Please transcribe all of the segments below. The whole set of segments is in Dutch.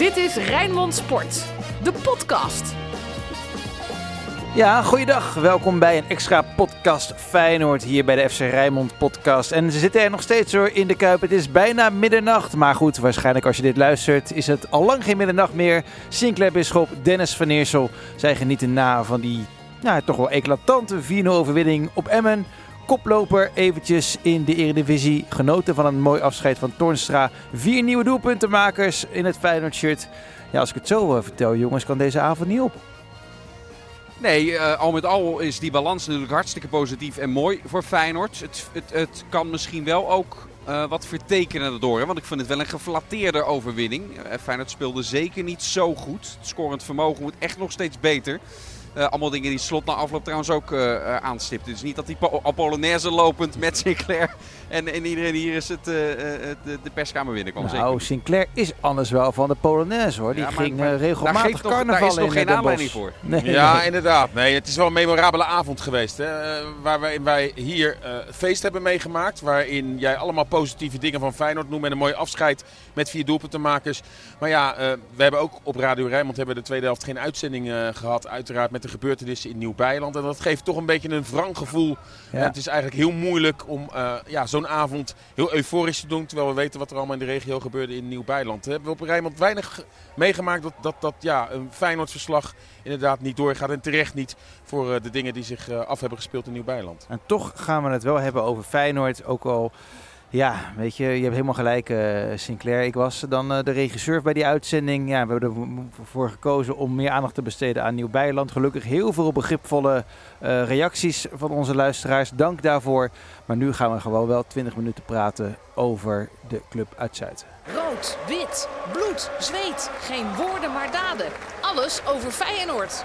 Dit is Rijnmond Sport, de podcast. Ja, goeiedag. Welkom bij een extra podcast Feyenoord hier bij de FC Rijnmond podcast. En ze zitten er nog steeds hoor in de Kuip. Het is bijna middernacht. Maar goed, waarschijnlijk als je dit luistert is het al lang geen middernacht meer. Sinclair Bisschop, Dennis van Eersel. Zij genieten na van die ja, toch wel eclatante 4-0 overwinning op Emmen. Koploper eventjes in de Eredivisie. Genoten van een mooi afscheid van Toornstra. Vier nieuwe doelpuntenmakers in het Feyenoord shirt. Ja, als ik het zo uh, vertel jongens, kan deze avond niet op. Nee, uh, al met al is die balans natuurlijk hartstikke positief en mooi voor Feyenoord. Het, het, het kan misschien wel ook uh, wat vertekenen daardoor. Want ik vind het wel een geflatteerde overwinning. Feyenoord speelde zeker niet zo goed. Het scorend vermogen moet echt nog steeds beter. Uh, allemaal dingen die Slot na afloop trouwens ook uh, uh, aanstipt. Dus niet dat die Polonaise lopend met Sinclair en, en iedereen hier is het, de, de, perskamer binnenkwam. Nou, zeker. Sinclair is anders wel van de Polonaise hoor. Die ja, maar, ging maar, regelmatig daar carnaval Daar is nog in geen aanleiding voor. Nee, ja, inderdaad. Nee, het is wel een memorabele avond geweest. Hè? Waar wij, wij hier feest hebben meegemaakt. Waarin jij allemaal positieve dingen van Feyenoord noemt. En een mooi afscheid met vier doelpuntenmakers. Maar ja, we hebben ook op Radio Rijnmond hebben de tweede helft geen uitzending gehad. Uiteraard met de gebeurtenissen in Nieuw-Bijland. En dat geeft toch een beetje een wrang gevoel. Ja. En het is eigenlijk heel moeilijk om uh, ja, zo'n avond heel euforisch te doen. Terwijl we weten wat er allemaal in de regio gebeurde in Nieuw-Bijland. We hebben op Rijnmond weinig meegemaakt dat, dat, dat ja, een Feyenoord-verslag inderdaad niet doorgaat. En terecht niet voor uh, de dingen die zich uh, af hebben gespeeld in Nieuw-Bijland. En toch gaan we het wel hebben over Feyenoord. Ook al... Ja, weet je, je hebt helemaal gelijk, uh, Sinclair. Ik was dan uh, de regisseur bij die uitzending. Ja, we hebben ervoor gekozen om meer aandacht te besteden aan Nieuw-Bijland. Gelukkig heel veel begripvolle uh, reacties van onze luisteraars. Dank daarvoor. Maar nu gaan we gewoon wel 20 minuten praten over de club uit Zuid. Rood, wit, bloed, zweet. Geen woorden maar daden. Alles over Feyenoord.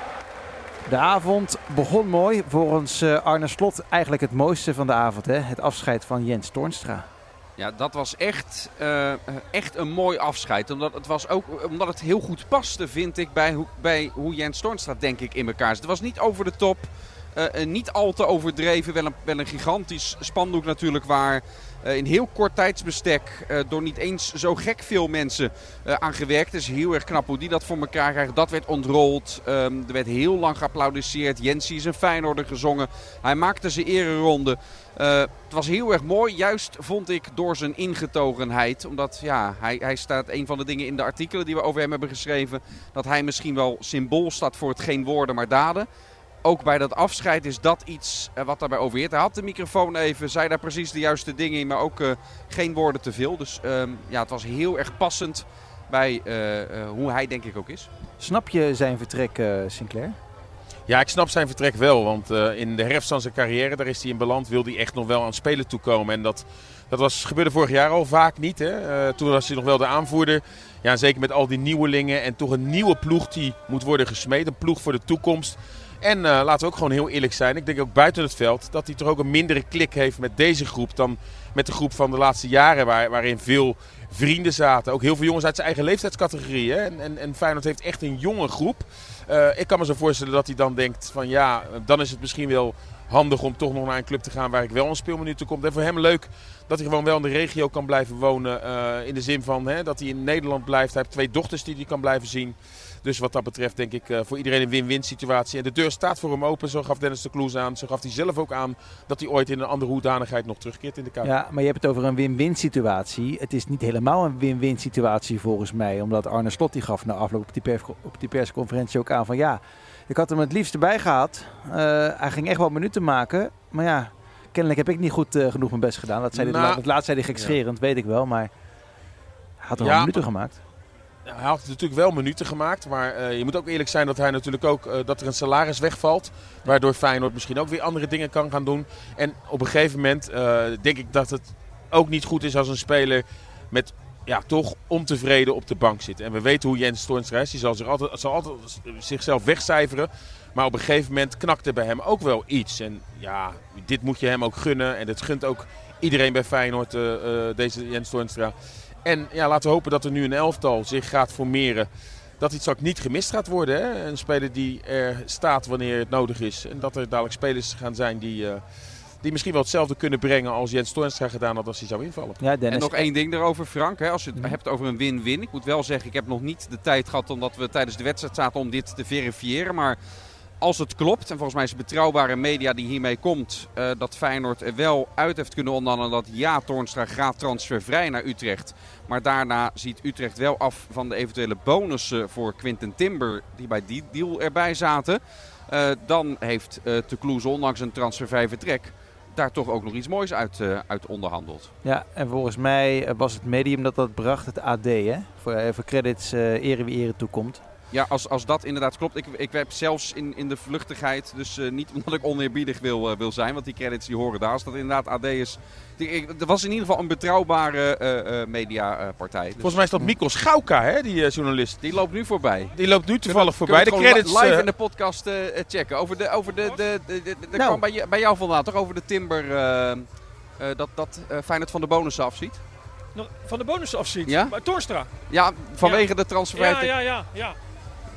De avond begon mooi. Volgens Arne Slot eigenlijk het mooiste van de avond. Hè? Het afscheid van Jens Toornstra. Ja, dat was echt, uh, echt een mooi afscheid. Omdat het, was ook, omdat het heel goed paste, vind ik, bij, hoe, bij hoe Jens Toornstra denk ik in elkaar. Het was niet over de top, uh, niet al te overdreven. Wel een, wel een gigantisch spandoek natuurlijk waar in heel kort tijdsbestek uh, door niet eens zo gek veel mensen uh, aan gewerkt. Het is heel erg knap hoe die dat voor elkaar krijgt. Dat werd ontrold. Um, er werd heel lang geapplaudisseerd. Jensie is een Feyenoorder gezongen. Hij maakte zijn ereronde. het was heel erg mooi, juist vond ik door zijn ingetogenheid. Omdat ja, hij, hij staat een van de dingen in de artikelen die we over hem hebben geschreven. Dat hij misschien wel symbool staat voor het geen woorden maar daden ook bij dat afscheid is dat iets uh, wat daarbij overheert. Hij had de microfoon even, zei daar precies de juiste dingen in, maar ook uh, geen woorden te veel. Dus um, ja, het was heel erg passend bij uh, hoe hij denk ik ook is. Snap je zijn vertrek, Sinclair? Ja, ik snap zijn vertrek wel. Want in de herfst van zijn carrière, daar is hij in beland, wil hij echt nog wel aan spelen toekomen. En dat, dat was, gebeurde vorig jaar al vaak niet. Hè? toen was hij nog wel de aanvoerder. Ja, zeker met al die nieuwelingen en toch een nieuwe ploeg die moet worden gesmeed. Een ploeg voor de toekomst. En uh, laten we ook gewoon heel eerlijk zijn. Ik denk ook buiten het veld dat hij toch ook een mindere klik heeft met deze groep dan met de groep van de laatste jaren. Waar, waarin veel vrienden zaten. Ook heel veel jongens uit zijn eigen leeftijdscategorie. En, en, en Feyenoord heeft echt een jonge groep. Uh, ik kan me zo voorstellen dat hij dan denkt van ja, dan is het misschien wel handig om toch nog naar een club te gaan waar ik wel een speelminuten komt. En voor hem leuk dat hij gewoon wel in de regio kan blijven wonen. Uh, in de zin van hè, dat hij in Nederland blijft. Hij heeft twee dochters die hij kan blijven zien. Dus wat dat betreft denk ik uh, voor iedereen een win-win situatie. En de deur staat voor hem open. Zo gaf Dennis de Kloes aan. Zo gaf hij zelf ook aan dat hij ooit in een andere hoedanigheid nog terugkeert in de Kuip. Ja, maar je hebt het over een win-win situatie. Het is niet helemaal een win-win situatie volgens mij. Omdat Arne Slot die gaf na afloop op die, pers op die persconferentie ook aan van ja... Ik had hem het liefst erbij gehad. Uh, hij ging echt wel minuten maken. Maar ja, kennelijk heb ik niet goed uh, genoeg mijn best gedaan. Dat zei nou, het laatst zei hij gekscherend, ja. weet ik wel. Maar hij had er ja, wel minuten gemaakt. Hij had natuurlijk wel minuten gemaakt. Maar uh, je moet ook eerlijk zijn dat hij natuurlijk ook uh, dat er een salaris wegvalt. Waardoor Feyenoord misschien ook weer andere dingen kan gaan doen. En op een gegeven moment uh, denk ik dat het ook niet goed is als een speler met ja, toch ontevreden op de bank zit. En we weten hoe Jens Toornstra is. Die zal, zich altijd, zal altijd zichzelf wegcijferen. Maar op een gegeven moment knakte bij hem ook wel iets. En ja, dit moet je hem ook gunnen. En dat gunt ook iedereen bij Feyenoord, deze Jens Toornstra. En ja, laten we hopen dat er nu een elftal zich gaat formeren. Dat iets ook niet gemist gaat worden. Hè? Een speler die er staat wanneer het nodig is. En dat er dadelijk spelers gaan zijn die, uh, die misschien wel hetzelfde kunnen brengen als Jens Toornstra gedaan had als hij zou invallen. Ja, Dennis. En nog één ding erover, Frank. Hè, als je het hebt over een win-win. Ik moet wel zeggen, ik heb nog niet de tijd gehad omdat we tijdens de wedstrijd zaten om dit te verifiëren. Maar als het klopt, en volgens mij is het betrouwbare media die hiermee komt, uh, dat Feyenoord er wel uit heeft kunnen onderhandelen dat ja, Toornstra gaat transfervrij naar Utrecht. Maar daarna ziet Utrecht wel af van de eventuele bonussen voor Quinten Timber die bij die deal erbij zaten. Uh, dan heeft uh, Te Kloeze ondanks een transfervrij vertrek daar toch ook nog iets moois uit, uit onderhandeld. Ja, en volgens mij was het medium dat dat bracht, het AD, hè? Voor, voor credits ere wie ere toekomt. Ja, als, als dat inderdaad klopt. Ik, ik heb zelfs in, in de vluchtigheid, dus uh, niet omdat ik oneerbiedig wil, uh, wil zijn, want die credits die horen daar. Als dat inderdaad AD is. Die, er was in ieder geval een betrouwbare uh, mediapartij. Dus. Volgens mij is dat Mikos Schauka, hè, die journalist. Die loopt nu voorbij. Die loopt nu toevallig voorbij. De credits live in de podcast checken. Over de, over de, de, de, de, de nou. kwam bij, bij jou vandaan toch? Over de Timber, dat, dat Feyenoord van de bonus afziet. Van de bonus afziet? Ja? Maar Torstra. Ja, vanwege ja. de transfer. Ja, ja, ja, ja.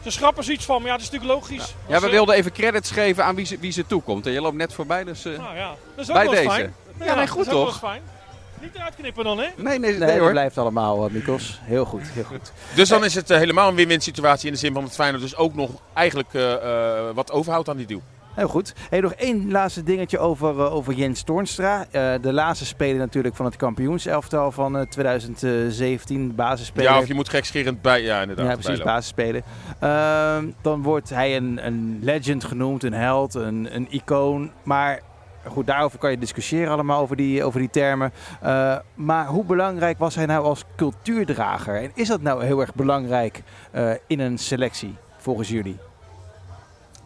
Ze schrappen iets van, maar ja, dat is natuurlijk logisch. Ja, ja we wilden even credits geven aan wie ze, wie ze toekomt. En je loopt net voorbij, dus uh, nou, ja. dat is ook bij wel deze. Fijn. Ja, nee, goed dat toch? Dat is fijn. Niet eruit knippen dan, hè? Nee, nee, nee, nee hoor. dat blijft allemaal, uh, Mikos. Heel goed, heel goed. Dus dan is het uh, helemaal een win-win situatie in de zin van het Feyenoord dus ook nog eigenlijk uh, wat overhoudt aan die deal. Heel goed. Hey, nog één laatste dingetje over, uh, over Jens Toornstra. Uh, de laatste speler natuurlijk van het kampioenselftal van uh, 2017. Basisspeler. Ja, of je moet gekscherend bij... Ja, inderdaad. Ja, precies. Basisspeler. Ehm, dan wordt hij een, een legend genoemd, een held, een, een icoon. Maar goed, daarover kan je discussiëren allemaal, over die, over die termen. Uh, maar hoe belangrijk was hij nou als cultuurdrager? En is dat nou heel erg belangrijk uh, in een selectie, volgens jullie?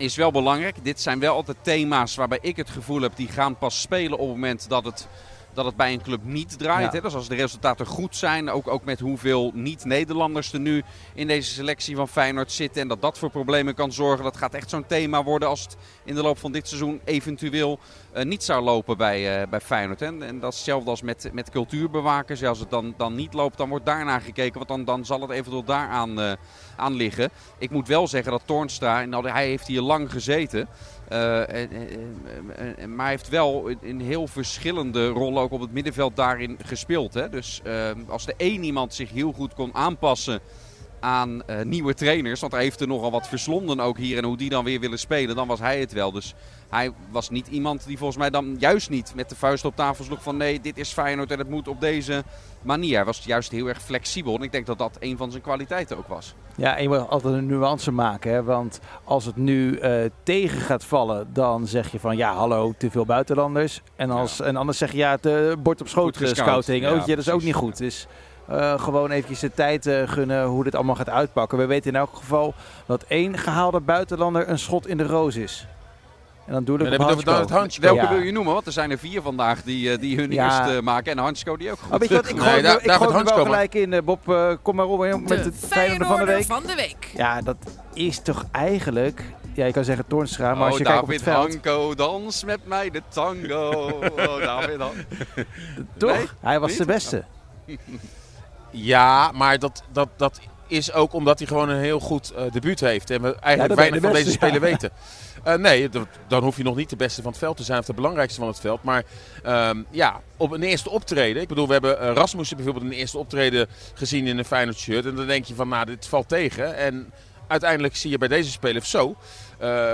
Is wel belangrijk. Dit zijn wel altijd thema's waarbij ik het gevoel heb, die gaan pas spelen op het moment dat het dat het bij een club niet draait. Ja. Hè? Dus als de resultaten goed zijn, ook, ook met hoeveel niet-Nederlanders er nu in deze selectie van Feyenoord zitten. En dat dat voor problemen kan zorgen. Dat gaat echt zo'n thema worden als het in de loop van dit seizoen eventueel niet zou lopen bij, uh, bij Feyenoord. Hè? En dat is hetzelfde als met, met cultuurbewakers. Als het dan, dan niet loopt, dan wordt daarna gekeken. Want dan, dan zal het eventueel daaraan uh, aan liggen. Ik moet wel zeggen dat Toornstra, nou, hij heeft hier lang gezeten. En, en, en, maar heeft wel in heel verschillende rollen ook op het middenveld daarin gespeeld. Hè? Dus als er één iemand zich heel goed kon aanpassen aan uh, nieuwe trainers. Want hij heeft er nogal wat verslonden ook hier. En hoe die dan weer willen spelen, dan was hij het wel. Dus hij was niet iemand die volgens mij dan juist niet met de vuist op tafel sloeg van nee, dit is Feyenoord en het moet op deze manier. Hij was juist heel erg flexibel. En ik denk dat dat een van zijn kwaliteiten ook was. Ja, en je moet altijd een nuance maken. Hè? Want als het nu uh, tegen gaat vallen, dan zeg je van ja, hallo, te veel buitenlanders. En, als, ja. en anders zeg je ja, het bord op schoot scouting. Ja, oh, ja, dat is ook niet goed. Dus uh, gewoon eventjes de tijd uh, gunnen hoe dit allemaal gaat uitpakken. We weten in elk geval dat één gehaalde buitenlander een schot in de roos is. En dan doe ik dan het. Welke ja. wil je noemen? Want er zijn er vier vandaag die, die hun ja. eerst maken. En Hansko die ook goed. Oh, weet je wat, ik gooi, nee, daar, ik gooi er wel gelijk in. Bob, uh, kom maar op met de het Feyenoord van de week. van de week. Ja, dat is toch eigenlijk... Ja, je kan zeggen Toornstra, maar oh, als je David kijkt op het veld... Hanko, dans met mij de tango. Oh, David Han. Toch? Nee? Hij was Niet? de beste. Ja, maar dat, dat, dat is ook omdat hij gewoon een heel goed uh, debuut heeft. En we eigenlijk Ja, weinig van de deze ja. weten. Eh, nee, dan hoef je nog niet de beste van het veld te zijn of de belangrijkste van het veld. Maar ehm, ja, op een eerste optreden. Ik bedoel, we hebben uh, Rasmussen bijvoorbeeld een eerste optreden gezien in een Feyenoord shirt. En dan denk je van, nou, dit valt tegen. En uiteindelijk zie je bij deze speler zo.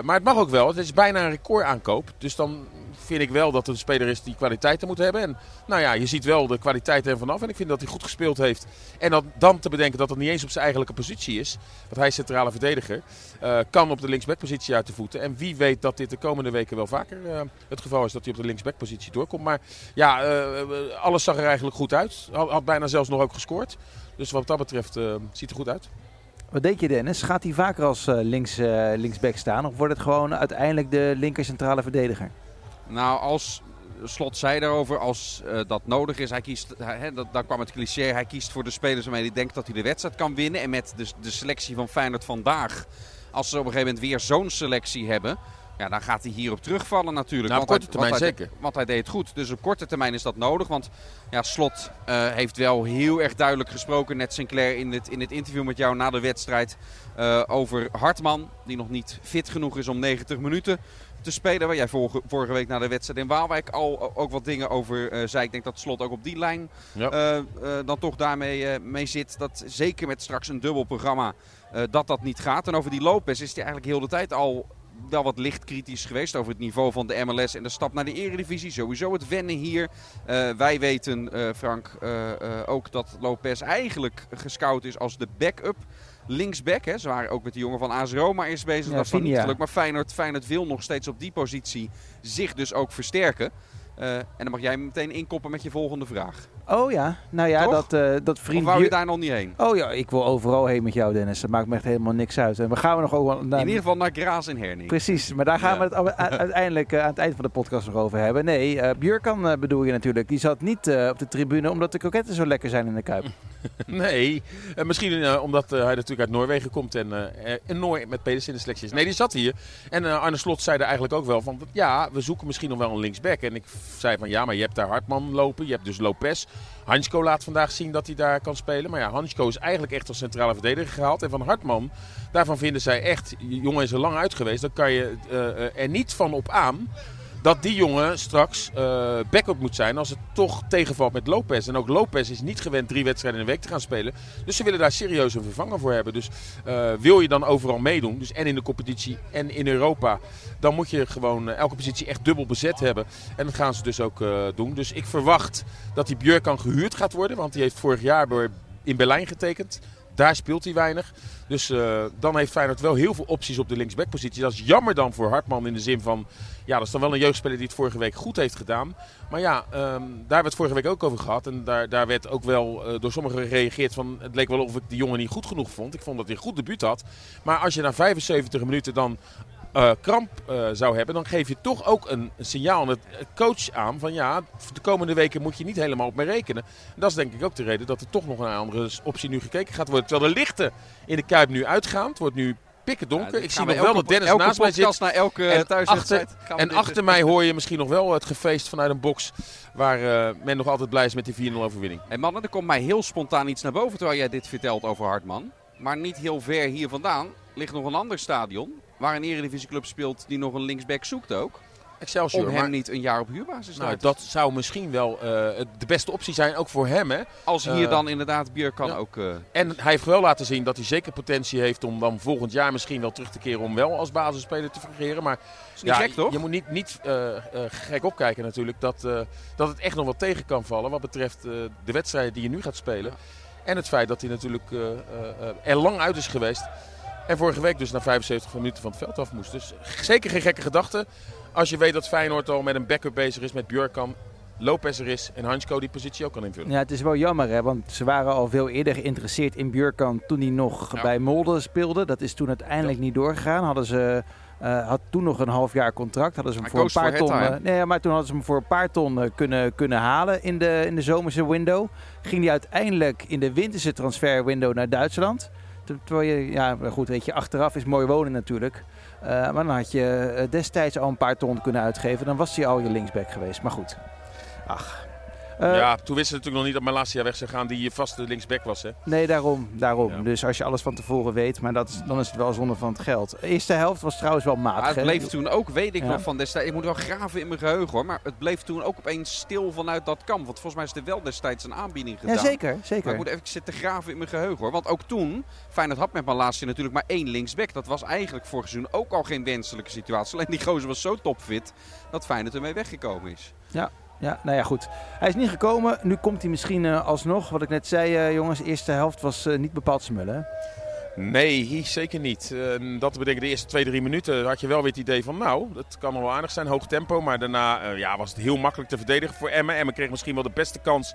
Maar het mag ook wel. Het is bijna een recordaankoop. Dus dan vind ik wel dat het een speler is die kwaliteiten moet hebben. En nou ja, je ziet wel de kwaliteit er vanaf. En ik vind dat hij goed gespeeld heeft. En dat, dan te bedenken dat het niet eens op zijn eigenlijke positie is. Want hij is centrale verdediger. Uh, kan op de linksbackpositie uit de voeten. En wie weet dat dit de komende weken wel vaker uh, het geval is dat hij op de linksbackpositie doorkomt. Maar ja, uh, alles zag er eigenlijk goed uit. Had, had, bijna zelfs nog ook gescoord. Dus wat dat betreft ziet er goed uit. Wat denk je Dennis? Gaat hij vaker als links, linksback staan? Of wordt het gewoon uiteindelijk de linker centrale verdediger? Nou, als Slot zei daarover, als uh, dat nodig is, hij kiest, hij, dat, daar kwam het cliché, hij kiest voor de spelers waarmee hij denkt dat hij de wedstrijd kan winnen. En met de, de selectie van Feyenoord vandaag, als ze op een gegeven moment weer zo'n selectie hebben, ja, dan gaat hij hierop terugvallen natuurlijk. Nou, op want korte termijn hij, zeker. Want hij deed het goed. Dus op korte termijn is dat nodig. Want ja, Slot uh, heeft wel heel erg duidelijk gesproken, net Sinclair, in het, in het interview met jou na de wedstrijd, uh, over Hartman. Die nog niet fit genoeg is om 90 minuten te spelen. Waar jij vorige, vorige week na de wedstrijd in Waalwijk al ook wat dingen over uh, zei. Ik denk dat Slot ook op die lijn ja. uh, uh, dan toch daarmee mee zit. Dat zeker met straks een dubbel programma dat dat niet gaat. En over die Lopez is hij eigenlijk heel de tijd al wel wat licht kritisch geweest over het niveau van de MLS en de stap naar de Eredivisie. Sowieso het wennen hier. Uh, wij weten, uh, Frank, uh, ook dat Lopez eigenlijk gescout is als de backup linksback. Hè. Ze waren ook met de jongen van AS Roma eerst bezig. Ja, dat was niet gelukt. Maar Feyenoord, Feyenoord wil nog steeds op die positie zich dus ook versterken. Uh, en dan mag jij meteen inkoppen met je volgende vraag. Oh ja, nou ja, Toch? dat, uh, dat vriend... Of wou je daar nog niet heen? Oh ja, ik wil overal heen met jou Dennis. Dat maakt me echt helemaal niks uit. En we gaan we nog over... In ieder geval naar Graas en Herning. Precies, maar daar gaan Ja. we het uiteindelijk eh, aan het eind van de podcast nog over hebben. Nee, eh Björkan eh, bedoel je natuurlijk. Die zat niet eh, op de tribune omdat de kroketten zo lekker zijn in de Kuip. Nee, eh, misschien eh, omdat eh, hij natuurlijk uit Noorwegen komt en eh, enorm met Pedersen in de selectie is. Nee, die zat hier. En Arne Slot zei er eigenlijk ook wel van, ja, we zoeken misschien nog wel een linksback. En ik zei van, ja, maar je hebt daar Hartman lopen, je hebt dus Lopez. Hansko laat vandaag zien dat hij daar kan spelen. Maar ja, Hansko is eigenlijk echt als centrale verdediger gehaald. En van Hartman, daarvan vinden zij echt, jongen is er lang uit geweest. Dan kan je er niet van op aan dat die jongen straks eh backup moet zijn als het toch tegenvalt met Lopez. En ook Lopez is niet gewend drie wedstrijden in een week te gaan spelen. Dus ze willen daar serieus een vervanger voor hebben. Dus eh, wil je dan overal meedoen, dus en in de competitie en in Europa, dan moet je gewoon eh, elke positie echt dubbel bezet hebben. En dat gaan ze dus ook doen. Dus ik verwacht dat die Björkan gehuurd gaat worden, want die heeft vorig jaar in Berlijn getekend. Daar speelt hij weinig. Dus eh, dan heeft Feyenoord wel heel veel opties op de linksbackpositie. Dat is jammer dan voor Hartman in de zin van... Ja, dat is dan wel een jeugdspeler die het vorige week goed heeft gedaan. Maar ja, ehm, daar hebben we het vorige week ook over gehad. En daar, daar werd ook wel eh, door sommigen gereageerd van... Het leek wel of ik die jongen niet goed genoeg vond. Ik vond dat hij een goed debuut had. Maar als je na 75 minuten dan eh, kramp eh, zou hebben... dan geef je toch ook een, een signaal aan het eh, coach aan van... Ja, de komende weken moet je niet helemaal op me rekenen. En dat is denk ik ook de reden dat er toch nog een andere optie nu gekeken gaat worden. Terwijl de lichten in de Kuip nu uitgaan. Het wordt nu pikken donker. ik zie nog wel dat Dennis naast mij zit. elke En achter- En dit- achter mij hoor je misschien nog wel het gefeest vanuit een box. Waar eh, men nog altijd blij is met die 4-0 overwinning. Hey mannen, er komt mij heel spontaan iets naar boven terwijl jij dit vertelt over Hartman. Maar niet heel ver hier vandaan ligt nog een ander stadion. Waar een eredivisieclub speelt die nog een linksback zoekt ook. Excelsior. Om hem maar- niet een jaar op huurbasis te nou, dat zou misschien wel eh, de beste optie zijn, ook voor hem. Hè? Als hier eh, dan inderdaad Bier kan ja. ook... eh, En hij heeft wel laten zien dat hij zeker potentie heeft om dan volgend jaar misschien wel terug te keren om wel als basisspeler te fungeren. Maar is niet gek toch? je moet niet, niet gek opkijken natuurlijk dat, dat het echt nog wat tegen kan vallen wat betreft de wedstrijden die je nu gaat spelen. En het feit dat hij natuurlijk er lang uit is geweest. En vorige week dus na 75 minuten van het veld af moest. Dus zeker geen gekke gedachte. Als je weet dat Feyenoord al met een backup bezig is met Björkan, Lopez er is en Hansko die positie ook kan invullen. Ja, het is wel jammer, hè, want ze waren al veel eerder geïnteresseerd in Björkan toen hij nog Ja. bij Molde speelde. Dat is toen uiteindelijk niet doorgegaan. Hadden ze, eh, had toen nog een half jaar contract. Hadden ze hem voor een paar ton. Eh, nee, maar toen hadden ze hem voor een paar ton eh, kunnen, kunnen halen in de, in de zomerse window. Ging hij uiteindelijk in de winterse transferwindow naar Duitsland. Ter- Terwijl je, ja, goed, weet je, achteraf is mooi wonen natuurlijk. Eh, maar dan had je eh, destijds al een paar ton kunnen uitgeven. Dan was hij al je linksback geweest. Maar goed. Ach. Eh, ja, toen wisten ze natuurlijk nog niet dat Malasia weg zou gaan, die je vaste linksback was. Hè? Nee, daarom. daarom. Ja. Dus als je alles van tevoren weet, maar dat is, dan is het wel zonde van het geld. De eerste helft was trouwens wel matig. Maar het hè? bleef toen ook, weet ik Ja. nog van destijds. Ik moet wel graven in mijn geheugen hoor. Maar het bleef toen ook opeens stil vanuit dat kamp. Want volgens mij is er wel destijds een aanbieding gedaan. Ja, zeker. Maar zeker. ik moet even zitten graven in mijn geheugen hoor. Want ook toen, Feyenoord had met Malasia natuurlijk maar één linksback. Dat was eigenlijk vorig seizoen ook al geen wenselijke situatie. Alleen die gozer was zo topfit dat Feyenoord ermee weggekomen is. Ja, nou ja, goed. Hij is niet gekomen. Nu komt hij misschien eh, alsnog. Wat ik net zei, eh, jongens, de eerste helft was eh, niet bepaald smullen. Nee, zeker niet. En dat betekent de eerste twee, drie minuten had je wel weer het idee van nou, dat kan wel aardig zijn, hoog tempo. Maar daarna ja, was het heel makkelijk te verdedigen voor Emmen. Emmen kreeg misschien wel de beste kans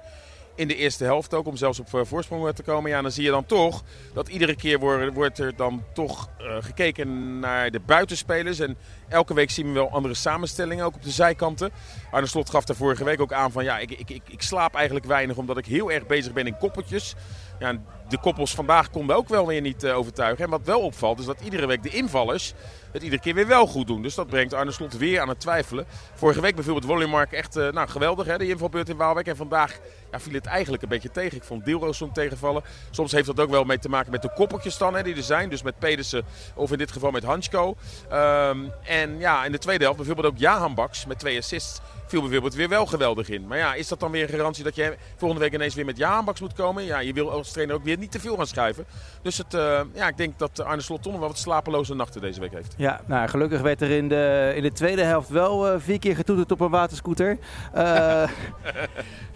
in de eerste helft ook om zelfs op eh, voorsprong te komen. Ja, dan zie je dan toch dat iedere keer wordt, wordt er dan toch eh, gekeken naar de buitenspelers. En elke week zien we wel andere samenstellingen, ook op de zijkanten. Arne Slot gaf daar vorige week ook aan van ja, ik, ik, ik, ik slaap eigenlijk weinig omdat ik heel erg bezig ben in koppeltjes. Ja, de koppels vandaag konden ook wel weer niet eh, overtuigen. En wat wel opvalt is dat iedere week de invallers het iedere keer weer wel goed doen. Dus dat brengt Arne Slot weer aan het twijfelen. Vorige week bijvoorbeeld Wolumark echt eh, nou, geweldig hè, die invalbeurt in Waalwijk. En vandaag ja, viel het eigenlijk een beetje tegen. Ik vond Dilroos soms tegenvallen. Soms heeft dat ook wel mee te maken met de koppeltjes dan hè, die er zijn. Dus met Pedersen of in dit geval met Hansko. Ehm, en ja, in de tweede helft bijvoorbeeld ook Jahan Baks met twee assists viel bijvoorbeeld weer wel geweldig in. Maar ja, is dat dan weer een garantie dat je volgende week ineens weer met Jahan Baks moet komen? Ja, je wil als trainer ook weer niet te veel gaan schuiven. Dus het, uh, ja, ik denk dat Arne Slot toch nog wel wat slapeloze nachten deze week heeft. Ja, nou gelukkig werd er in de, in de tweede helft wel uh, vier keer getoeterd op een waterscooter.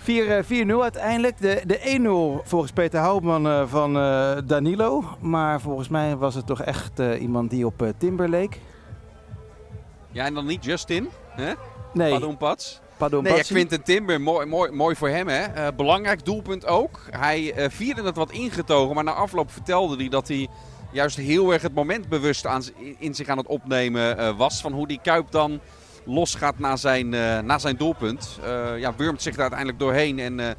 Uh, 4-0 uiteindelijk. De, de 1-0 volgens Peter Houtman uh, van Danilo. Maar volgens mij was het toch echt iemand die op Timber leek. Ja, en dan niet Justin, hè? Nee. Padon Pats. Pardon, nee, Quinten Timber, mooi, mooi, mooi voor hem. Hè? Uh, belangrijk doelpunt ook. Hij uh, vierde het wat ingetogen, maar na afloop vertelde hij dat hij juist heel erg het moment bewust aan, in zich aan het opnemen uh, was. Van hoe die Kuip dan losgaat na zijn, na zijn doelpunt. ja, wurmt zich daar uiteindelijk doorheen en...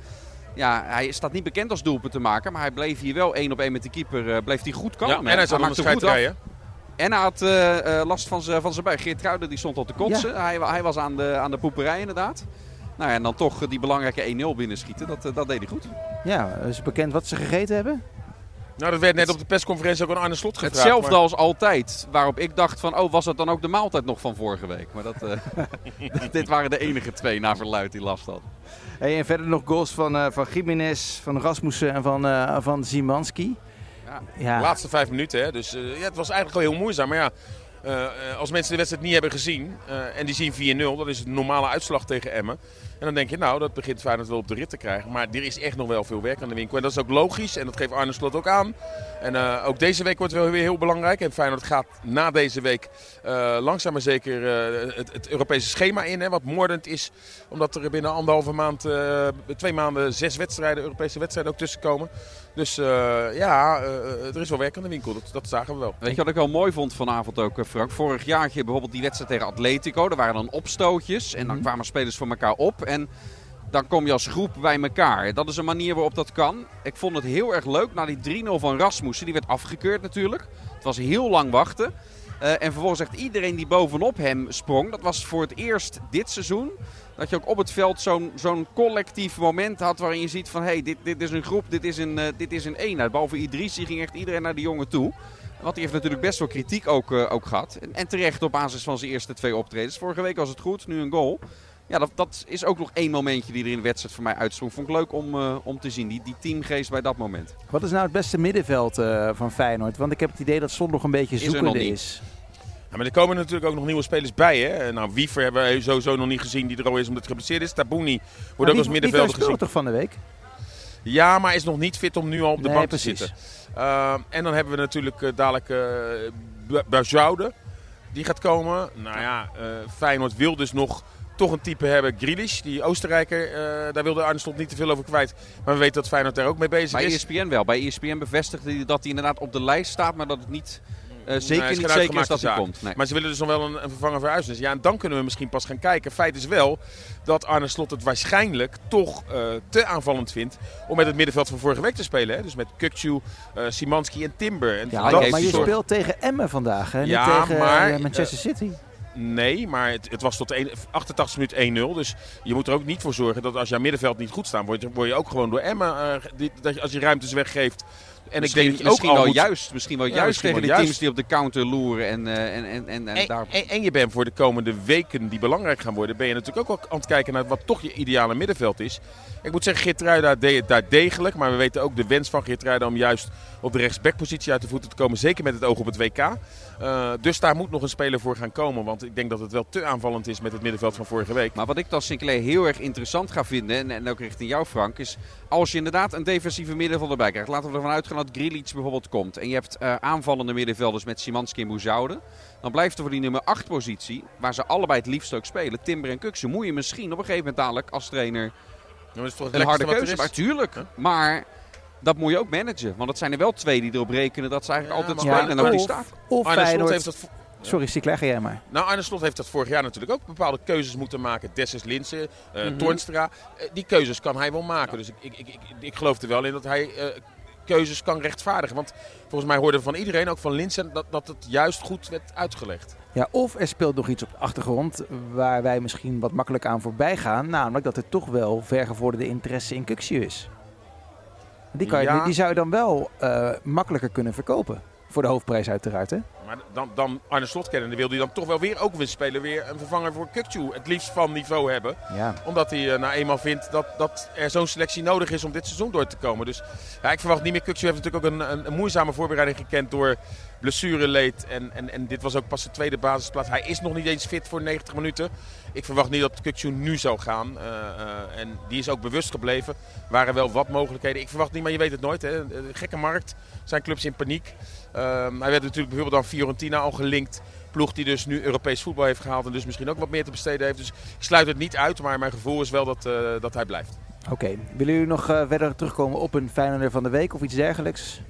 ja, hij staat niet bekend als doelpunt te maken, maar hij bleef hier wel één op één met de keeper. bleef hij goed komen. Ja, en hij zat aan de rijden. En hij had uh, last van zijn van buik. Geert Kruiden die stond al te kotsen. Ja. Hij, hij, was aan de, aan de poeperij inderdaad. Nou ja, en dan toch die belangrijke 1-0 binnenschieten. Dat, dat deed hij goed. Ja, is bekend wat ze gegeten hebben? Nou, dat werd net op de persconferentie ook aan Arne Slot gevraagd. Hetzelfde maar... als altijd. Waarop ik dacht van, oh, was dat dan ook de maaltijd nog van vorige week? Maar dat, uh, dit waren de enige twee na verluid die last hadden. Hey, en verder nog goals van, uh, van Jiménez, van Rasmussen en van, uh, van Zimanski. Ja. ja. De laatste vijf minuten. Hè. Dus uh, ja, het was eigenlijk wel heel moeizaam. Maar ja, uh, als mensen de wedstrijd niet hebben gezien uh, en die zien 4-0, dat is een normale uitslag tegen Emmen. En dan denk je, nou, dat begint Feyenoord wel op de rit te krijgen. Maar er is echt nog wel veel werk aan de winkel. En dat is ook logisch. En dat geeft Arne Slot ook aan. En uh, ook deze week wordt wel weer heel belangrijk. En Feyenoord gaat na deze week uh, langzaam maar zeker uh, het, het, Europese schema in. Hè, wat moordend is. Omdat er binnen anderhalve maand, twee maanden, zes wedstrijden, Europese wedstrijden ook tussenkomen. Dus ja, er is wel werk aan de winkel. Dat, dat zagen we wel. Weet je wat ik wel mooi vond vanavond ook, Frank? Vorig jaar bijvoorbeeld die wedstrijd tegen Atletico. Er waren dan opstootjes. En dan -hmm. kwamen spelers voor elkaar op. En dan kom je als groep bij elkaar. Dat is een manier waarop dat kan. Ik vond het heel erg leuk na die 3-0 van Rasmussen. Die werd afgekeurd natuurlijk. Het was heel lang wachten. Uh, en vervolgens zegt iedereen die bovenop hem sprong. Dat was voor het eerst dit seizoen. Dat je ook op het veld zo'n zo'n collectief moment had waarin je ziet van... hé, hey, dit, dit is een groep, dit is een, uh, dit is een eenheid. Behalve Idrissi ging echt iedereen naar de jongen toe. Want die heeft natuurlijk best wel kritiek ook, uh, ook gehad. En, en terecht op basis van zijn eerste twee optredens. Vorige week was het goed, nu een goal ja, dat, dat, is ook nog één momentje die er in de wedstrijd voor mij uitsprong. Vond ik leuk om, uh, om te zien, die, die teamgeest bij dat moment. Wat is nou het beste middenveld uh, van Feyenoord? Want ik heb het idee dat nog een beetje zoekende is. is. Ja, maar er komen natuurlijk ook nog nieuwe spelers bij. Hè? Nou, Wiever hebben we sowieso nog niet gezien die er al is omdat hij geblesseerd is. Tabouni wordt maar ook als middenvelder gezien. toch van de week? Ja, maar is nog niet fit om nu al op de nee, bank precies. te zitten. Uh, en dan hebben we natuurlijk uh, dadelijk uh, Bajoude. Die gaat komen. Nou ja, Feyenoord wil dus nog toch een type hebben. Grealish, die Oostenrijker, uh, daar wilde Arne Slot niet te veel over kwijt. Maar we weten dat Feyenoord daar ook mee bezig Bij is. Bij ESPN wel. Bij ESPN bevestigde hij dat hij inderdaad op de lijst staat, maar dat het niet... Uh, zeker nee, niet zeker is dat hij komt. Nee. Maar ze willen dus nog wel een, een vervanger voor Huisnes. Ja, en dan kunnen we misschien pas gaan kijken. Feit is wel dat Arne Slot het waarschijnlijk toch uh, te aanvallend vindt om met het middenveld van vorige week te spelen. Hè? Dus met Kukcu, uh, Simanski en Timber. En ja, dat, maar je speelt tegen Emmen vandaag, hè? Ja, niet tegen maar, Manchester City. Nee, maar het, het was tot de 88 minuut 1-0. Dus je moet er ook niet voor zorgen dat als jouw middenveld niet goed staat, word je, word je ook gewoon door Emma, uh, die, dat je, als je ruimtes weggeeft. En misschien, ik denk dat misschien, wel moet... juist, misschien wel ja, juist misschien tegen de teams die op de counter loeren. En, uh, en, en, en, en, daar... en, en, je bent voor de komende weken die belangrijk gaan worden, ben je natuurlijk ook wel aan het kijken naar wat toch je ideale middenveld is. Ik moet zeggen, Geertruida deed het daar degelijk. Maar we weten ook de wens van Geertruida om juist op de rechtsbackpositie uit de voeten te komen. Zeker met het oog op het WK. Uh, dus daar moet nog een speler voor gaan komen. Want ik denk dat het wel te aanvallend is met het middenveld van vorige week. Maar wat ik dan Sinclair heel erg interessant ga vinden, en, en ook richting jou Frank, is als je inderdaad een defensieve middenvelder erbij krijgt. Laten we ervan uitgaan dat Grilic bijvoorbeeld komt. En je hebt uh, aanvallende middenvelders met Simanski en Bouzoude. Dan blijft er voor die nummer 8 positie, waar ze allebei het liefst ook spelen, Timber en Kukse, moet je misschien op een gegeven moment dadelijk als trainer dat is toch een harde keuze. Maar tuurlijk. Huh? Maar dat moet je ook managen. Want het zijn er wel twee die erop rekenen dat ze eigenlijk ja, altijd spelen. en ook die staat. Of Arne Feyenoord... heeft dat... Sorry, ga jij maar. Nou, Arne Slot heeft dat vorig jaar natuurlijk ook bepaalde keuzes moeten maken. Dessus Linsen, uh, mm -hmm. Toornstra. Uh, die keuzes kan hij wel maken. Ja. Dus ik, ik, ik, ik, ik geloof er wel in dat hij uh, keuzes kan rechtvaardigen. Want volgens mij hoorde van iedereen, ook van Linsen, dat, dat het juist goed werd uitgelegd. Ja, of er speelt nog iets op de achtergrond waar wij misschien wat makkelijk aan voorbij gaan. Namelijk dat er toch wel vergevorderde interesse in Kuxu is. Die, kan je, Ja. die, die zou je dan wel eh, makkelijker kunnen verkopen. Voor de hoofdprijs uiteraard, hè? Maar dan, dan Arne Slot kennen, dan wil hij dan toch wel weer ook weer spelen. Weer een vervanger voor Kukcu. Het liefst van niveau hebben. Ja. Omdat hij eh, nou eenmaal vindt dat, dat er zo'n selectie nodig is om dit seizoen door te komen. Dus ja, ik verwacht niet meer. Kukcu heeft natuurlijk ook een, een, een moeizame voorbereiding gekend door blessureleed. En, en, en dit was ook pas de tweede basisplaats. Hij is nog niet eens fit voor 90 minuten. Ik verwacht niet dat Kukcu nu zou gaan. Eh, eh, en die is ook bewust gebleven. Waren wel wat mogelijkheden. Ik verwacht niet, maar je weet het nooit. Hè. Gekke markt. Zijn clubs in paniek. Ehm, hij werd natuurlijk bijvoorbeeld aan Fiorentina al gelinkt. Ploeg die dus nu Europees voetbal heeft gehaald. En dus misschien ook wat meer te besteden heeft. Dus ik sluit het niet uit. Maar mijn gevoel is wel dat, eh, dat hij blijft. Oké. Willen jullie nog eh, verder terugkomen op een Feyenoorder van de week of iets dergelijks?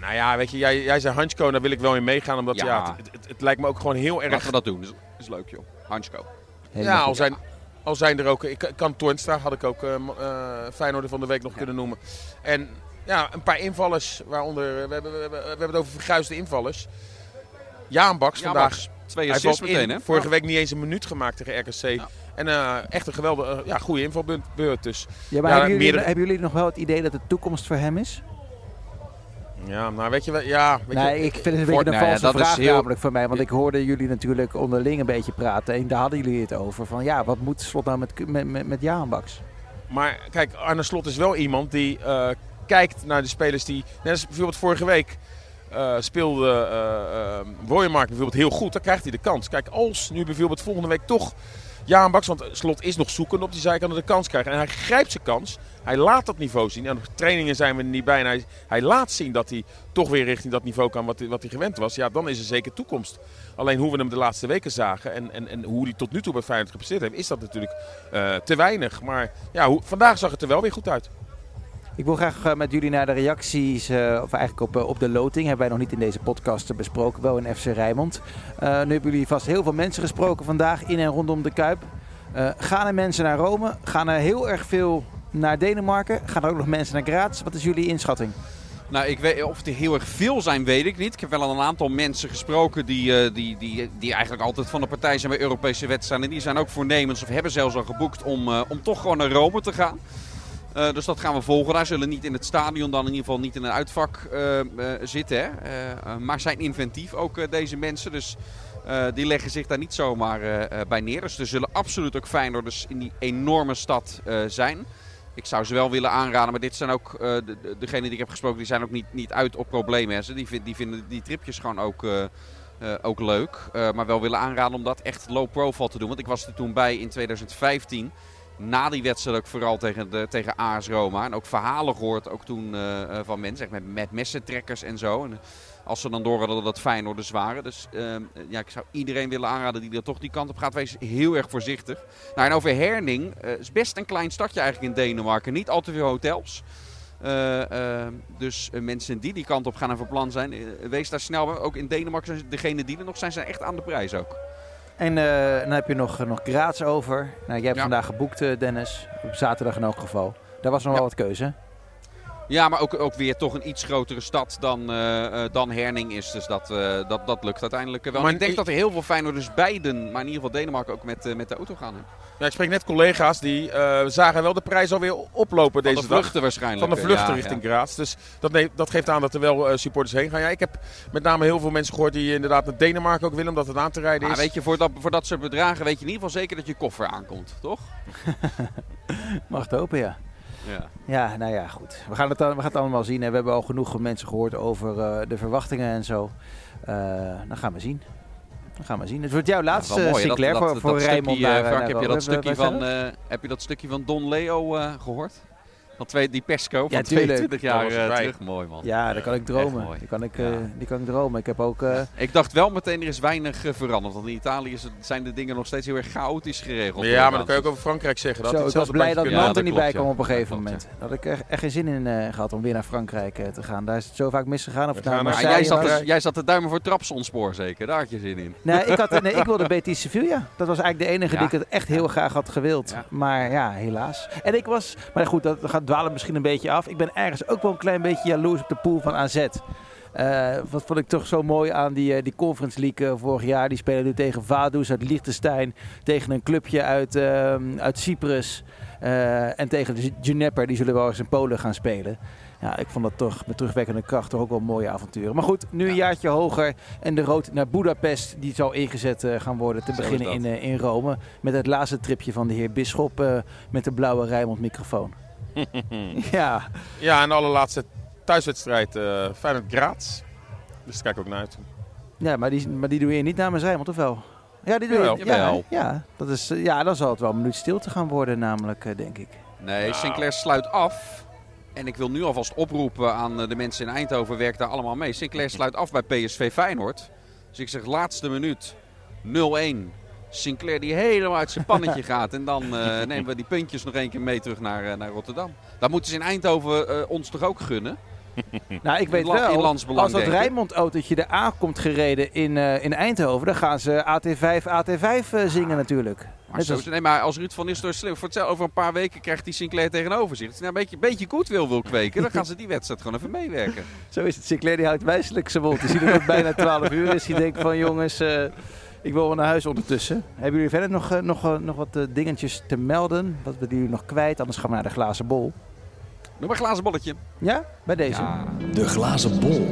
Nou ja, weet je, jij, jij zei Hansko, daar wil ik wel in meegaan. Omdat ja. Ja. het, het, het lijkt me ook gewoon heel erg... Laten we dat doen. Dat is, is leuk, joh. Hansko. Helemaal Ja, al zijn, al zijn er ook... Ik kan Toornstra had ik ook eh eh, Feyenoorder van de week nog kunnen noemen. En ja, een paar invallers, waaronder... We hebben, we hebben, we hebben het over verguisde invallers. Jaan Baks vandaag. Twee assists meteen, in. hè? Vorige week niet eens een minuut gemaakt tegen RKC. Ja. En eh, echt een geweldige, ja, goede invalbeurt dus. Ja, maar Ja, hebben, jullie, meerdere- hebben jullie nog wel het idee dat de toekomst voor hem is? Ja, nou weet je wel... Ja, weet nee, je, ik vind het een beetje een nou valse dat is vraag heel- namelijk voor mij. Want ik hoorde jullie natuurlijk onderling een beetje praten. En daar hadden jullie het over. Van ja, wat moet Slot nou met, met, met, met Jaan Baks? Maar kijk, Arne Slot is wel iemand die eh, kijkt naar de spelers die... Net als bijvoorbeeld vorige week eh, speelde eh Royemark bijvoorbeeld heel goed. Dan krijgt hij de kans. Kijk, als nu bijvoorbeeld volgende week toch Jaan Baks... Want Slot is nog zoekend op die zijkant de kans krijgen. En hij grijpt zijn kans. Hij laat dat niveau zien. En op trainingen zijn we er niet bij. En hij, laat zien dat hij toch weer richting dat niveau kan wat hij, wat hij gewend was. Ja, dan is er zeker toekomst. Alleen hoe we hem de laatste weken zagen en, en, en hoe hij tot nu toe bij Feyenoord gepresteerd heeft, is dat natuurlijk te weinig. Maar ja, hoe, vandaag zag het er wel weer goed uit. Ik wil graag eh, met jullie naar de reacties, eh, of eigenlijk op, eh, op de loting. Hebben wij nog niet in deze podcast besproken, wel in FC Rijnmond. Nu hebben jullie vast heel veel mensen gesproken vandaag in en rondom de Kuip. Gaan er mensen naar Rome? Gaan er heel erg veel naar Denemarken? Gaan er ook nog mensen naar Graz? Wat is jullie inschatting? Nou, ik weet, of er heel erg veel zijn, weet ik niet. Ik heb wel een aantal mensen gesproken die, die, die, die eigenlijk altijd van de partij zijn bij Europese wedstrijden. En die zijn ook voornemens of hebben zelfs al geboekt om, om toch gewoon naar Rome te gaan. Eh, dus dat gaan we volgen. Daar zullen niet in het stadion, dan in ieder geval niet in een uitvak eh, eh, zitten. Hè? Maar zijn inventief ook deze mensen. Dus die leggen zich daar niet zomaar bij neer. Dus er zullen absoluut ook Feyenoorders in die enorme stad zijn. Ik zou ze wel willen aanraden, maar dit zijn ook, de, de- degenen die ik heb gesproken, die zijn ook niet, niet uit op problemen. Ze- Die, die vinden die tripjes gewoon ook, ook leuk. Maar wel willen aanraden om dat echt low profile te doen. Want ik was er toen bij in 2015. Na die wedstrijd ook vooral tegen, de, tegen AS Roma. En ook verhalen gehoord, ook toen eh, eh, van mensen, met, met messentrekkers en zo. En, als ze dan door hadden dat het Feyenoorders waren. Dus ehm, ja, ik zou iedereen willen aanraden die er toch die kant op gaat. Wees heel erg voorzichtig. Nou, en over Herning. is best een klein stadje eigenlijk in Denemarken. Niet al te veel hotels. Eh, eh, dus mensen die die kant op gaan en van plan zijn, wees daar snel bij. Ook in Denemarken zijn degenen die er nog zijn, zijn echt aan de prijs ook. En eh, dan heb je nog, nog Graz over. Nou, jij hebt Ja. vandaag geboekt, eh, Dennis. Op zaterdag in elk geval. Daar was nog wel wat keuze. Ja, maar ook, ook weer toch een iets grotere stad dan, eh, eh, dan Herning is. Dus dat, eh, dat, dat lukt uiteindelijk wel. Maar ik denk ik- dat er heel veel Feyenoorders beiden, maar in ieder geval Denemarken ook met, eh, met de auto gaan. Hè. Ja, ik spreek net collega's die eh, zagen wel de prijs alweer oplopen Van deze de dag. vluchten waarschijnlijk. Van de vluchten ja, richting ja. Graz. Dus dat, neemt- dat geeft aan dat er wel eh, supporters heen gaan. Ja, ik heb met name heel veel mensen gehoord die inderdaad naar Denemarken ook willen, omdat het aan te rijden Maar is. weet je, voor dat, voor dat soort bedragen weet je in ieder geval zeker dat je koffer aankomt, toch? Mag het hopen, ja. Ja. Ja, nou ja, goed. We gaan het, we gaan het allemaal zien. We hebben al genoeg mensen gehoord over eh, de verwachtingen en zo. Eh, dan gaan we zien. Dan gaan we zien. Het wordt jouw laatste, mooi, hè, Sinclair, dat, voor, dat, voor dat Rijnmond. stukje, eh, naar- Frank, naar heb je dat stukje van, heb je dat stukje van Don Leo eh, gehoord? Van twee, die persco van Ja, tuurlijk. 22 jaar Dat was vrij. terug. Mooi man. Ja, daar kan ik dromen. Die kan ik, eh, Ja. die kan ik dromen. Ik heb ook... eh, Ik dacht wel meteen, er is weinig veranderd. Want in Italië is het- zijn de dingen nog steeds heel erg chaotisch geregeld. ja, maar dat kan je ook over Frankrijk zeggen. Dat zo, ik was blij dat Nant er niet bij Ja, kwam dat op een gegeven ja. moment. Daar had ik echt, echt geen zin in eh, gehad om weer naar Frankrijk te gaan. Daar is het zo vaak misgegaan. Of het nou Marseille jij zat, dus, jij zat te duimen voor Trapsonspoor zeker. Daar had je zin in. Nee, ik, had, nee, ik wilde Betis Sevilla. Dat was eigenlijk de enige Ja. die ik het echt heel graag had gewild. Maar ja, helaas. En ik was, maar goed, dat gaat dwalen misschien een beetje af. Ik ben ergens ook wel een klein beetje jaloers op de pool van AZ. Eh, Eh, wat vond ik toch zo mooi aan die, eh, die Conference League eh, vorig jaar. Die spelen nu tegen Vaduz uit Liechtenstein. Tegen een clubje uit, ehm, uit Cyprus. en tegen de Juniper. Die zullen wel eens in Polen gaan spelen. Ja, ik vond dat toch met terugwekkende kracht toch ook wel mooie avonturen. Maar goed, nu een jaartje hoger. En de rood naar Budapest. Die zal ingezet gaan worden te Zo beginnen in, in Rome. Met het laatste tripje van de heer Bisschop. met de blauwe Rijmond microfoon. ja, Ja, en de allerlaatste thuiswedstrijd uh, Feyenoord Graz. Dus daar kijk ik ook naar uit. Ja, maar die, maar die doe je niet namens Rijnmond, of wel? Ja, die doe je. Ja, Jawel. ja, dat is, eh, ja, dan zal het wel een minuut stilte gaan worden, namelijk, eh, denk ik. Nee, Nou. Sinclair sluit af. En ik wil nu alvast oproepen aan de mensen in Eindhoven, werk daar allemaal mee. Sinclair sluit af bij PSV Feyenoord. Dus ik zeg laatste minuut 0-1. Sinclair die helemaal uit zijn pannetje gaat. En dan eh, nemen we die puntjes nog één keer mee terug naar, eh, naar Rotterdam. Dat moeten ze in Eindhoven eh, ons toch ook gunnen? Nou, ik weet wel, als dat. Rijnmond-autootje er aankomt gereden in, in Eindhoven, dan gaan ze AT5, AT5 eh, zingen natuurlijk. Maar, zo, als- nee, maar als Ruud van Nistelrooy slim voor hetzelfde, over een paar weken krijgt hij Sinclair tegenover zich. Als hij nou een beetje, beetje goed wil, wil kweken, dan gaan ze die wedstrijd gewoon even meewerken. Zo is het. Sinclair die houdt wijselijk zijn mond. Je ziet dat het bijna 12 uur is. Die denkt van jongens, ik wil wel naar huis ondertussen. Hebben jullie verder nog, eh, nog, eh, nog wat eh, dingetjes te melden? Wat we jullie nog kwijt? Anders gaan we naar de glazen bol. Noem maar een glazen bolletje. Ja, bij deze. Ja. De glazen bol.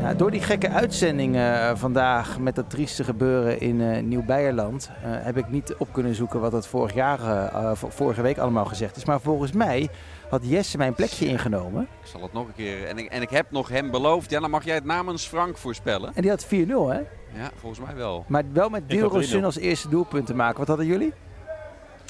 Ja, door die gekke uitzending eh, vandaag met dat trieste gebeuren in eh Nieuw-Beierland... eh, heb ik niet op kunnen zoeken wat het vorig jaar, vorige week allemaal gezegd is. Maar volgens mij had Jesse mijn plekje ingenomen. Ik zal het nog een keer. En ik, en ik heb nog hem beloofd. Ja, dan mag jij het namens Frank voorspellen. En die had 4-0, hè? Ja, volgens mij wel. Maar wel met Dilrosun 3-0. als eerste doelpunt te maken. Wat hadden jullie?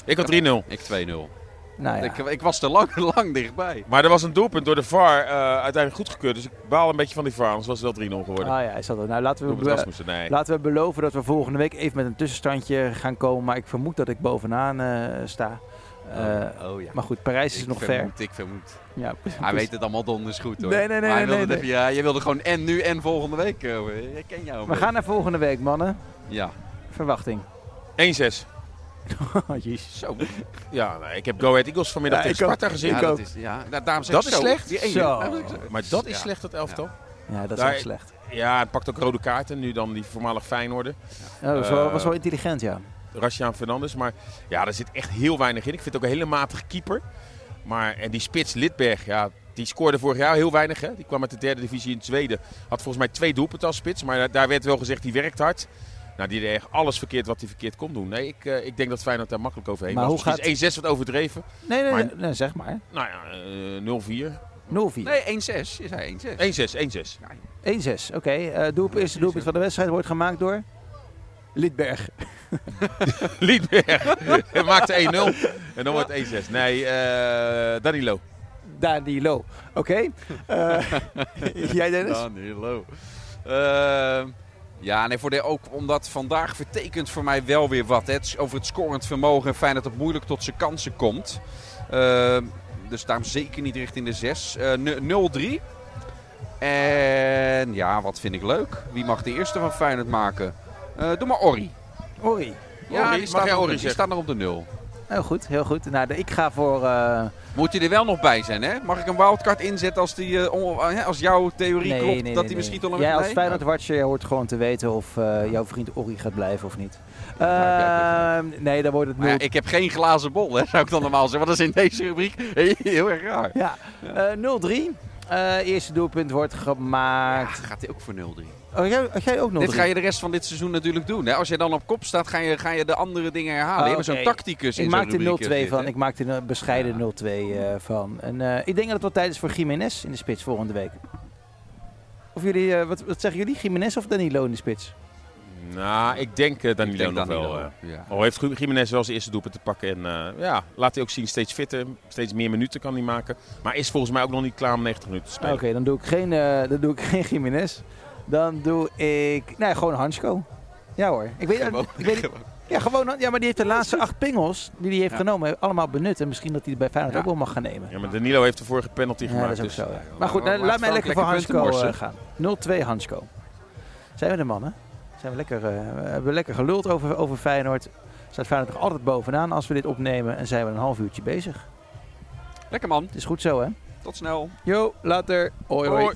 Ik had 3-0. Ik 2-0. Nou ja. Ik, ik was er lang, lang dichtbij. Maar er was een doelpunt door de VAR eh, uiteindelijk goedgekeurd. Dus ik baal een beetje van die VAR, anders was het wel 3-0 geworden. Ah ja, is dat het. Nou, laten we, be- nee. laten we beloven dat we volgende week even met een tussenstandje gaan komen. Maar ik vermoed dat ik bovenaan eh, sta. Eh, oh ja. maar goed, Parijs is ik nog ver. vermoed, Ik vermoed. Ja, Hij weet het allemaal donders goed hoor. Nee, nee, nee, Maar hij nee, wilde nee, het even- ja, je wilde gewoon en nu en volgende week. eh. Ik ken jou. We beetje. gaan naar volgende week, mannen. Ja. Verwachting. 1-6. Oh, jezus. Zo. Ja, nee, ik heb Go Ahead Eagles vanmiddag Ja, tegen ook. Sparta gezien. Ja, dat is, ja. Nou, daarom zeg Dat ik is zo. slecht? Die ene. Zo. Maar dat is Ja. slecht, dat elftal. Ja, dat is Daar- echt slecht. Ja, hij pakt ook rode kaarten. Nu dan die voormalig Feyenoorder. Ja, dat was, wel, Eh, was wel intelligent, ja. Rashaan Fernandes. Maar ja, daar zit echt heel weinig in. Ik vind het ook een hele matige keeper. Maar en die spits Lidberg, ja, die scoorde vorig jaar heel weinig. Hè? Die kwam uit de derde divisie in Zweden. Had volgens mij twee doelpunten als spits. Maar daar- daar werd wel gezegd, die werkt hard. Nou, die deed echt alles verkeerd wat hij verkeerd kon doen. Nee, ik, eh, ik denk dat Feyenoord daar makkelijk overheen Maar was. hoe Misschien is 1-6 wat overdreven. Nee, nee, Maar- nee, nee, zeg maar. Nou ja, eh 0-4. 0-4. Nee, 1-6. Is hij 1-6? 1-6, 1-6. 1-6, oké. Eh doelp- eerste doelpunt van de wedstrijd wordt gemaakt door... Lidberg. Liedberg maakte 1-0 en dan wordt het 1-6. Nee, eh Danilo. Danilo. Oké. Eh, jij Dennis? Danilo. Ehm, ja, nee, voor de, ook omdat vandaag vertekent voor mij wel weer wat. Hè. Over het scorend vermogen. Fijn dat het moeilijk tot zijn kansen komt. Ehm, dus daarom zeker niet richting de 6. Eh, n- 0-3. En ja, wat vind ik leuk. Wie mag de eerste van Feyenoord maken? Eh, doe maar Orri. Orri. Ja, Orri, die, mag staat jij nog, Orri die zeggen? staat nog op de 0. Heel goed, heel goed. Nou, ik ga voor... eh, Moet hij er wel nog bij zijn, hè? Mag ik een wildcard inzetten als, die, eh, als jouw theorie nee, klopt? nee, dat hij misschien nee. toch nog Jij als nee? Feyenoord-watcher hoort gewoon te weten of jouw vriend Orri gaat blijven of niet. Ja, Ehm, nee, dan wordt het 0 Maar ja, ik heb geen glazen bol, hè, zou ik dan normaal zeggen. Want dat is in deze rubriek heel erg raar. Ja, eh 0-3. Eh, eerste doelpunt wordt Ja, gemaakt. gaat hij ook voor 0-3. Oh, jij, had jij ook 0-3? Dit ga je de rest van dit seizoen natuurlijk doen. Hè? Als je dan op kop staat, ga je, ga je de andere dingen herhalen. Oh, je hebt zo'n oké. tacticus in Ik maak er rubriek 0-2 zitten. van. Ik maak er een bescheiden 0-2 eh, van. En eh, ik denk dat het wel tijd is voor Jiménez in de spits volgende week. Of jullie, eh, wat, wat zeggen jullie? Jiménez of Danilo in de spits? Nou, ik denk Ik Danilo denk nog Danilo, wel. eh. ja. Al heeft Jiménez wel zijn eerste doelpunt te pakken. En eh, ja, laat hij ook zien, steeds fitter. Steeds meer minuten kan hij maken. Maar is volgens mij ook nog niet klaar om 90 minuten te Oké, spelen. dan doe ik geen, eh, dan doe ik geen Jiménez. Dan doe ik... Nee, gewoon Hansko. Ja hoor. Ik weet, Gewoon- ik weet, ja, gewoon, ja, maar die heeft de laatste acht pingels die hij heeft Ja. genomen allemaal benut. En misschien dat hij bij Feyenoord Ja. ook wel mag gaan nemen. Ja, maar Danilo heeft de vorige penalty Ja, gemaakt. dat is ook dus zo. ja. Maar goed, Laat nou, laat mij lekker voor Hansko eh, gaan. 0-2 Hansko. Zijn we de mannen? Zijn we lekker, eh, we hebben lekker geluld over, over Feyenoord. Staat Feyenoord nog altijd bovenaan als we dit opnemen. En zijn we een half uurtje bezig. Lekker man. Het is goed zo, hè? Tot snel. Jo, later. Hoi, hoi. Hoi.